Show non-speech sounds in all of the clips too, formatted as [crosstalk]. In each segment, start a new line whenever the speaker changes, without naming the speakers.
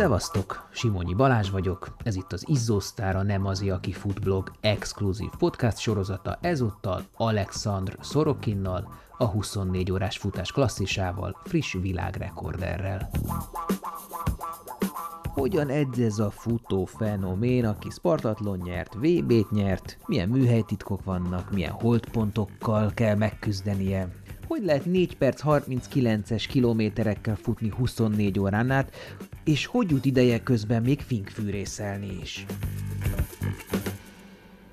Szevasztok! Simonyi Balázs vagyok, ez itt az Izzósztár, a Nem az, aki futblog exkluzív podcast sorozata, ezúttal Alexandr Szorokinnal, a 24 órás futás klasszisával, friss világrekorderrel. Hogyan edz ez a futó fenomén, aki Spartatlon nyert, VB-t nyert, milyen műhelytitkok vannak, milyen holdpontokkal kell megküzdenie, hogy lehet 4 perc 39-es kilométerekkel futni 24 órán át, és hogy jut ideje közben még finkfűrészelni is.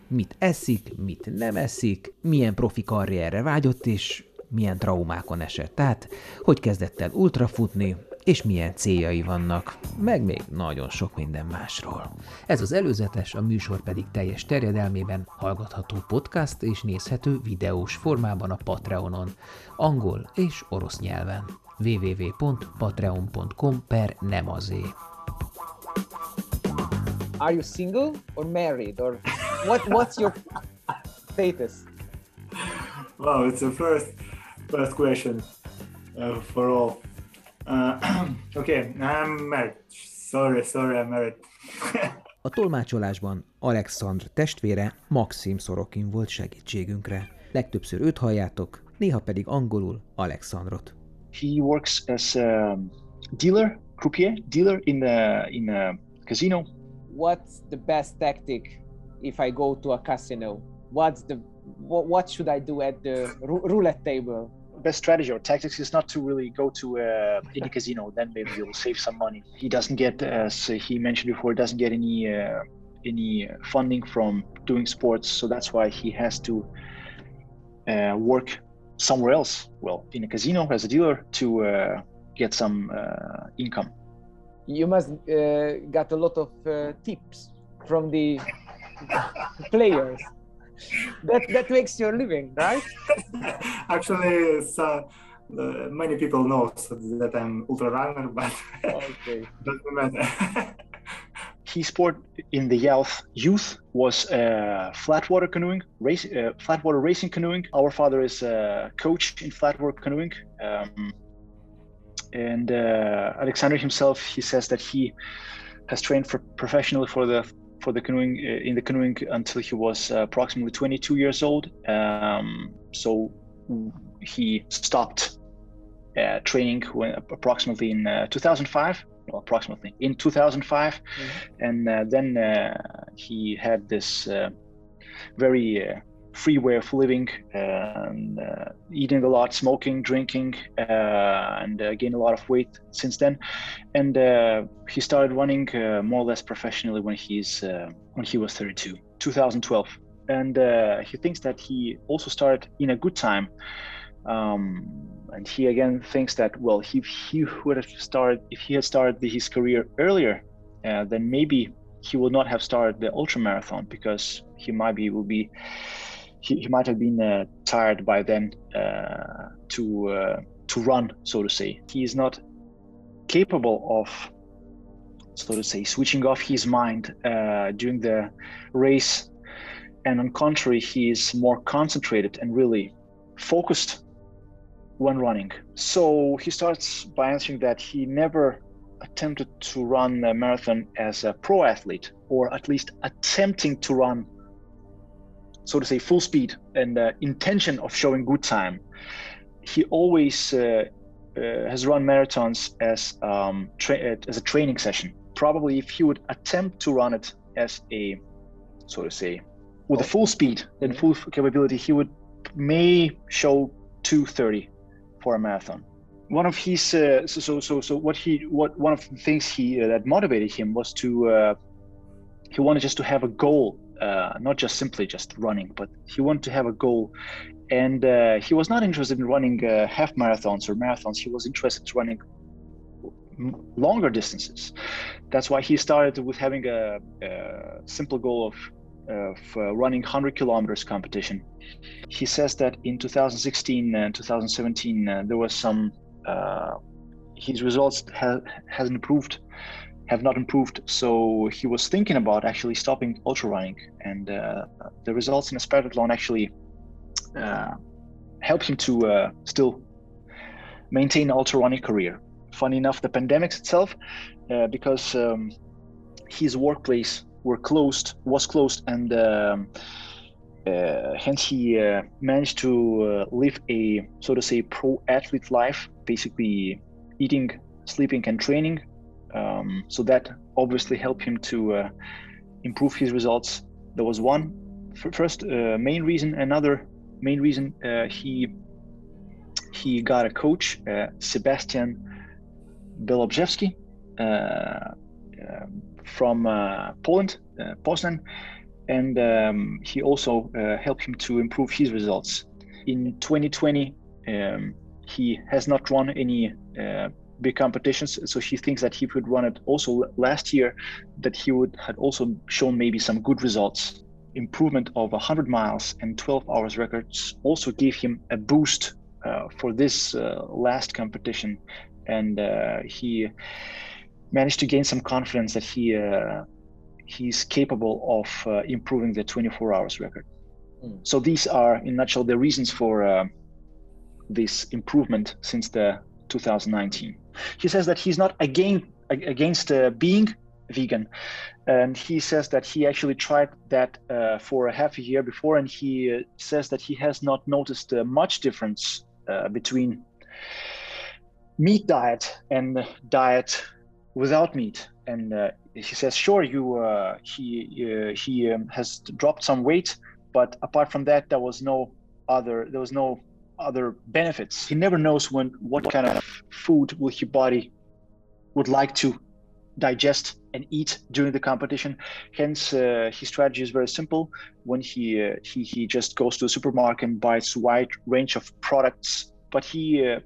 Mit eszik, mit nem eszik, milyen profi karrierre vágyott, és milyen traumákon esett. Tehát, hogy kezdett el ultrafutni, és milyen céljai vannak, meg még nagyon sok minden másról. Ez az előzetes, a műsor pedig teljes terjedelmében hallgatható podcast és nézhető videós formában a Patreonon, angol és orosz nyelven www.patreon.com per nemazé.
Are you single or married or what? What's your status?
Wow, it's the first first question uh, for all. Uh, [clears throat] okay, I'm married. Sorry, sorry, I'm married. [laughs]
A tolmácsolásban Alexandr testvére Maxim Szorokin volt segítségünkre. Legtöbbször őt halljátok, néha pedig angolul Alexandrot.
He works as a dealer, croupier, dealer in the in a casino.
What's the best tactic if I go to a casino? What's the what, what should I do at the roulette table?
Best strategy or tactics is not to really go to uh, any casino. Then maybe you'll save some money. He doesn't get, as he mentioned before, doesn't get any uh, any funding from doing sports. So that's why he has to uh, work somewhere else. Well, in a casino as a dealer to uh, get some uh, income.
You must uh, got a lot of tips from the [laughs] players that that makes your living, right? [laughs]
Actually, uh, many people know that I'm ultra runner, [laughs] but
okay. [laughs]
doesn't matter.
His sport in the youth youth was uh, flatwater canoeing, race, uh, flatwater racing canoeing. Our father is a coach in flatwater canoeing, um, and uh, Alexander himself, he says that he has trained for professionally for the for the canoeing uh, in the canoeing until he was uh, approximately 22 years old. Um, so he stopped uh, training when, approximately in uh, 2005. Well, approximately in 2005, mm-hmm. and uh, then uh, he had this very free way of living and uh, eating a lot, smoking, drinking, uh, and uh, gained a lot of weight since then. And uh, he started running uh, more or less professionally when he's uh, when he was 32, 2012. And he thinks that he also started in a good time. Um, and he again thinks that well, if he would have started, if he had started his career earlier, then maybe he would not have started the ultra marathon because he might be will be he, he might have been uh, tired by then uh, to uh, to run, so to say. He is not capable of, so to say, switching off his mind uh, during the race, and on contrary, he is more concentrated and really focused when running. So he starts by answering that he never attempted to run a marathon as a pro athlete, or at least attempting to run so to say, full speed and uh, intention of showing good time. He always uh, uh, has run marathons as um, tra- uh, as a training session. Probably, if he would attempt to run it as a, so to say, with a full speed and full capability, he would may show 230 for a marathon. One of his uh, so, so so so what he what one of the things he uh, that motivated him was to he wanted just to have a goal uh, not just simply just running, but he wanted to have a goal. And uh, he was not interested in running uh, half marathons or marathons. He was interested in running longer distances. That's why he started with having a, a simple goal of, of uh, running 100 kilometers competition. He says that in 2016 and 2017 uh, there was some uh, his results ha- hasn't improved have not improved. So he was thinking about actually stopping ultra running, and uh, the results in a Spartathlon actually uh, helped him to uh, still maintain ultra running career funny enough, the pandemic itself, uh, because um, his workplace were closed, was closed, and um, uh, hence he uh, managed to live a so to say pro athlete life, basically eating, sleeping, and training. Um, so that obviously helped him to uh, improve his results. There was one first uh, main reason. Another main reason he he got a coach, Sebastian Białobrzeski uh, um, from uh, Poland, uh, Poznan, and um, he also helped him to improve his results. In 2020, um, he has not run any big competitions so he thinks that he could run it also last year that he would had also shown maybe some good results improvement of 100 miles and 12 hours records also gave him a boost uh, for this uh, last competition and uh, he managed to gain some confidence that he uh, he's capable of uh, improving the 24 hours record. Mm. So these are, in nutshell, the reasons for uh, this improvement since the 2019. He says that he's not again against uh, being vegan, and he says that he actually tried that uh, for a half a year before, and he says that he has not noticed much difference between meat diet and diet without meat. And uh, he says, sure, you uh, he uh, he um, has dropped some weight, but apart from that, there was no other there was no other benefits. He never knows when what kind of food will his body would like to digest and eat during the competition. Hence, uh, his strategy is very simple. When he uh, he he just goes to the supermarket and buys wide range of products, but he uh,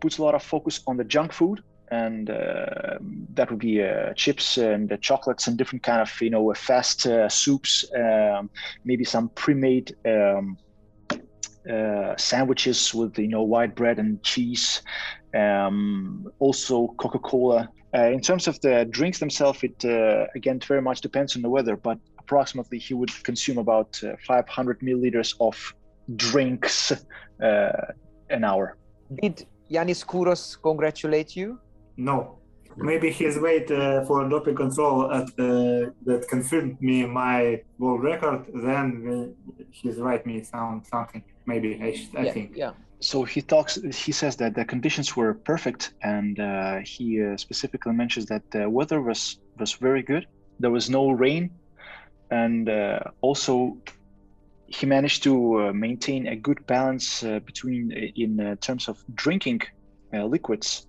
puts a lot of focus on the junk food and uh, that would be uh, chips and chocolates and different kind of you know fast uh, soups um, maybe some pre-made um, uh, sandwiches with you know white bread and cheese um, also coca-cola uh, in terms of the drinks themselves it again very much depends on the weather but approximately he would consume about 500 milliliters of drinks an hour
did Yanis Kouros congratulate you?
No. Maybe his wait uh, for doping control at, uh, that confirmed me my world record. Then he's write me some something. Maybe I, I
yeah,
think.
Yeah.
So he talks. He says that the conditions were perfect, and uh, he uh, specifically mentions that the weather was was very good. There was no rain, and uh, also he managed to uh, maintain a good balance uh, between uh, in terms of drinking liquids,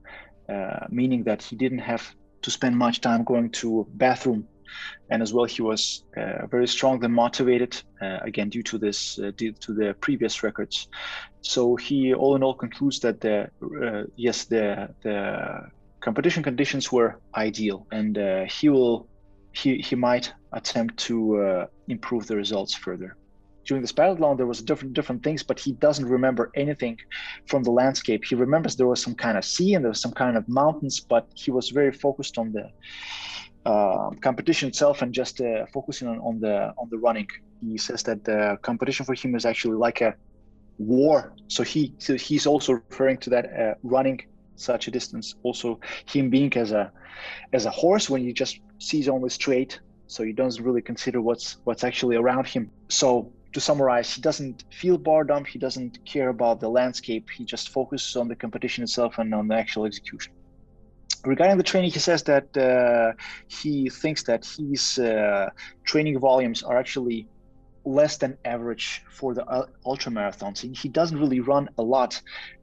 meaning that he didn't have to spend much time going to bathroom and as well he was uh, very strongly motivated uh, again due to this uh, due to the previous records. So he all in all concludes that the yes the the competition conditions were ideal. And he will he he might attempt to improve the results further. During this biathlon there was different different things but he doesn't remember anything from the landscape. He remembers there was some kind of sea and there was some kind of mountains but he was very focused on the uh, competition itself and just uh, focusing on, on the on the running he says that the competition for him is actually like a war so he so he's also referring to that uh, running such a distance also him being as a as a horse when he just sees only straight so he doesn't really consider what's what's actually around him so to summarize, he doesn't feel boredom. He doesn't care about the landscape. He just focuses on the competition itself and on the actual execution. Regarding the training, he says that uh, he thinks that his uh, training volumes are actually less than average for the uh, ultra marathons. He doesn't really run a lot.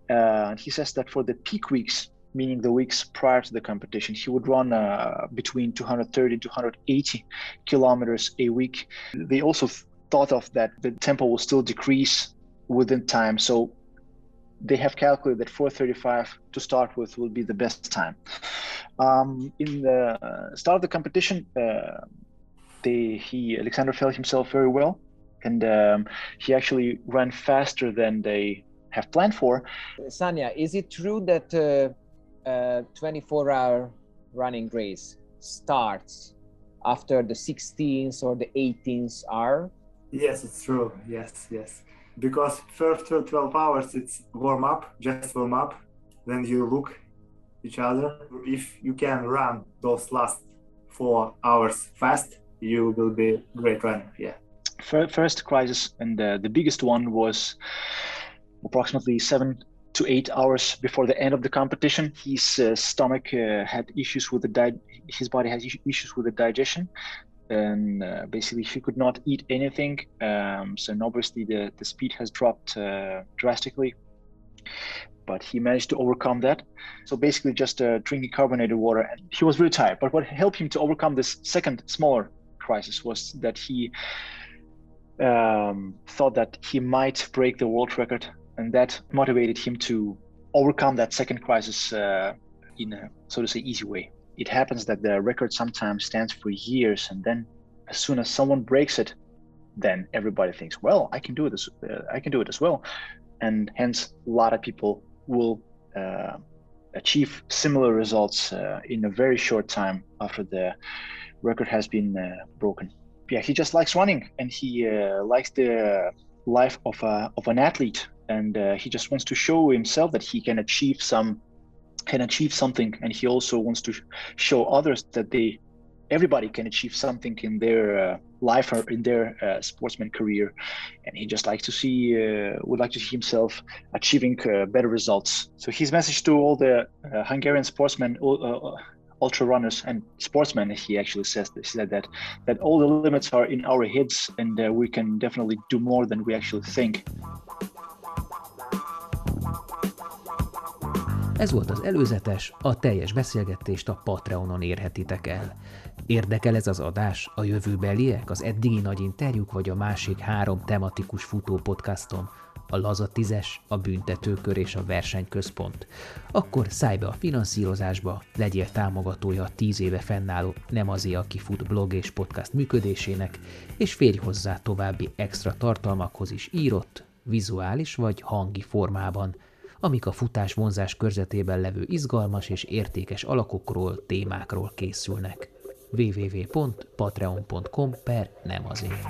Uh, he says that for the peak weeks, meaning the weeks prior to the competition, he would run uh, between 230 to 180 kilometers a week. They also thought of that the tempo will still decrease within time. So they have calculated that 435 to start with will be the best time. Um, in the start of the competition, uh, they, he Alexander felt himself very well, and um, he actually ran faster than they have planned for.
Sanya, is it true that uh, uh, 24-hour running race starts after the 16th or the 18th hour?
Yes, it's true. Yes, yes. Because first 12 hours it's warm up, just warm up. Then you look each other. If you can run those last four hours fast, you will be great runner. Yeah.
First crisis and uh, the biggest one was approximately seven to eight hours before the end of the competition. His uh, stomach uh, had issues with the di- his body has issues with the digestion, and uh, basically he could not eat anything. Um, so obviously the the speed has dropped uh, drastically, but he managed to overcome that. So basically just uh, drinking carbonated water, and he was really tired. But what helped him to overcome this second smaller crisis was that he um, thought that he might break the world record and that motivated him to overcome that second crisis uh, in a so to say easy way. It happens that the record sometimes stands for years, and then as soon as someone breaks it, then everybody thinks, "Well, I can do this uh, I can do it as well," and hence a lot of people will uh, achieve similar results uh, in a very short time after the record has been uh, broken. Yeah, he just likes running, and he uh, likes the life of a, of an athlete and uh, he just wants to show himself that he can achieve some can achieve something and he also wants to show others that they everybody can achieve something in their uh, life or in their uh, sportsman career. And he just likes to see uh, would like to see himself achieving uh, better results. So his message to all the uh, hungarian sportsmen ultra runners and sportsmen he actually says this said that that all the limits are in our heads and we can definitely do more than we actually think
Ez volt az előzetes, a teljes beszélgetést a Patreonon érhetitek el. Érdekel ez az adás, a jövőbeliek, az eddigi nagy interjúk vagy a másik három tematikus futó podcastom, a Laza tízes, a Büntetőkör és a Versenyközpont. Akkor szállj be a finanszírozásba, legyél támogatója a tíz éve fennálló Nem azért, aki fut blog és podcast működésének, és férj hozzá további extra tartalmakhoz is írott, vizuális vagy hangi formában – amik a futás vonzás körzetében levő izgalmas és értékes alakokról, témákról készülnek. www.patreon.com per nem azért.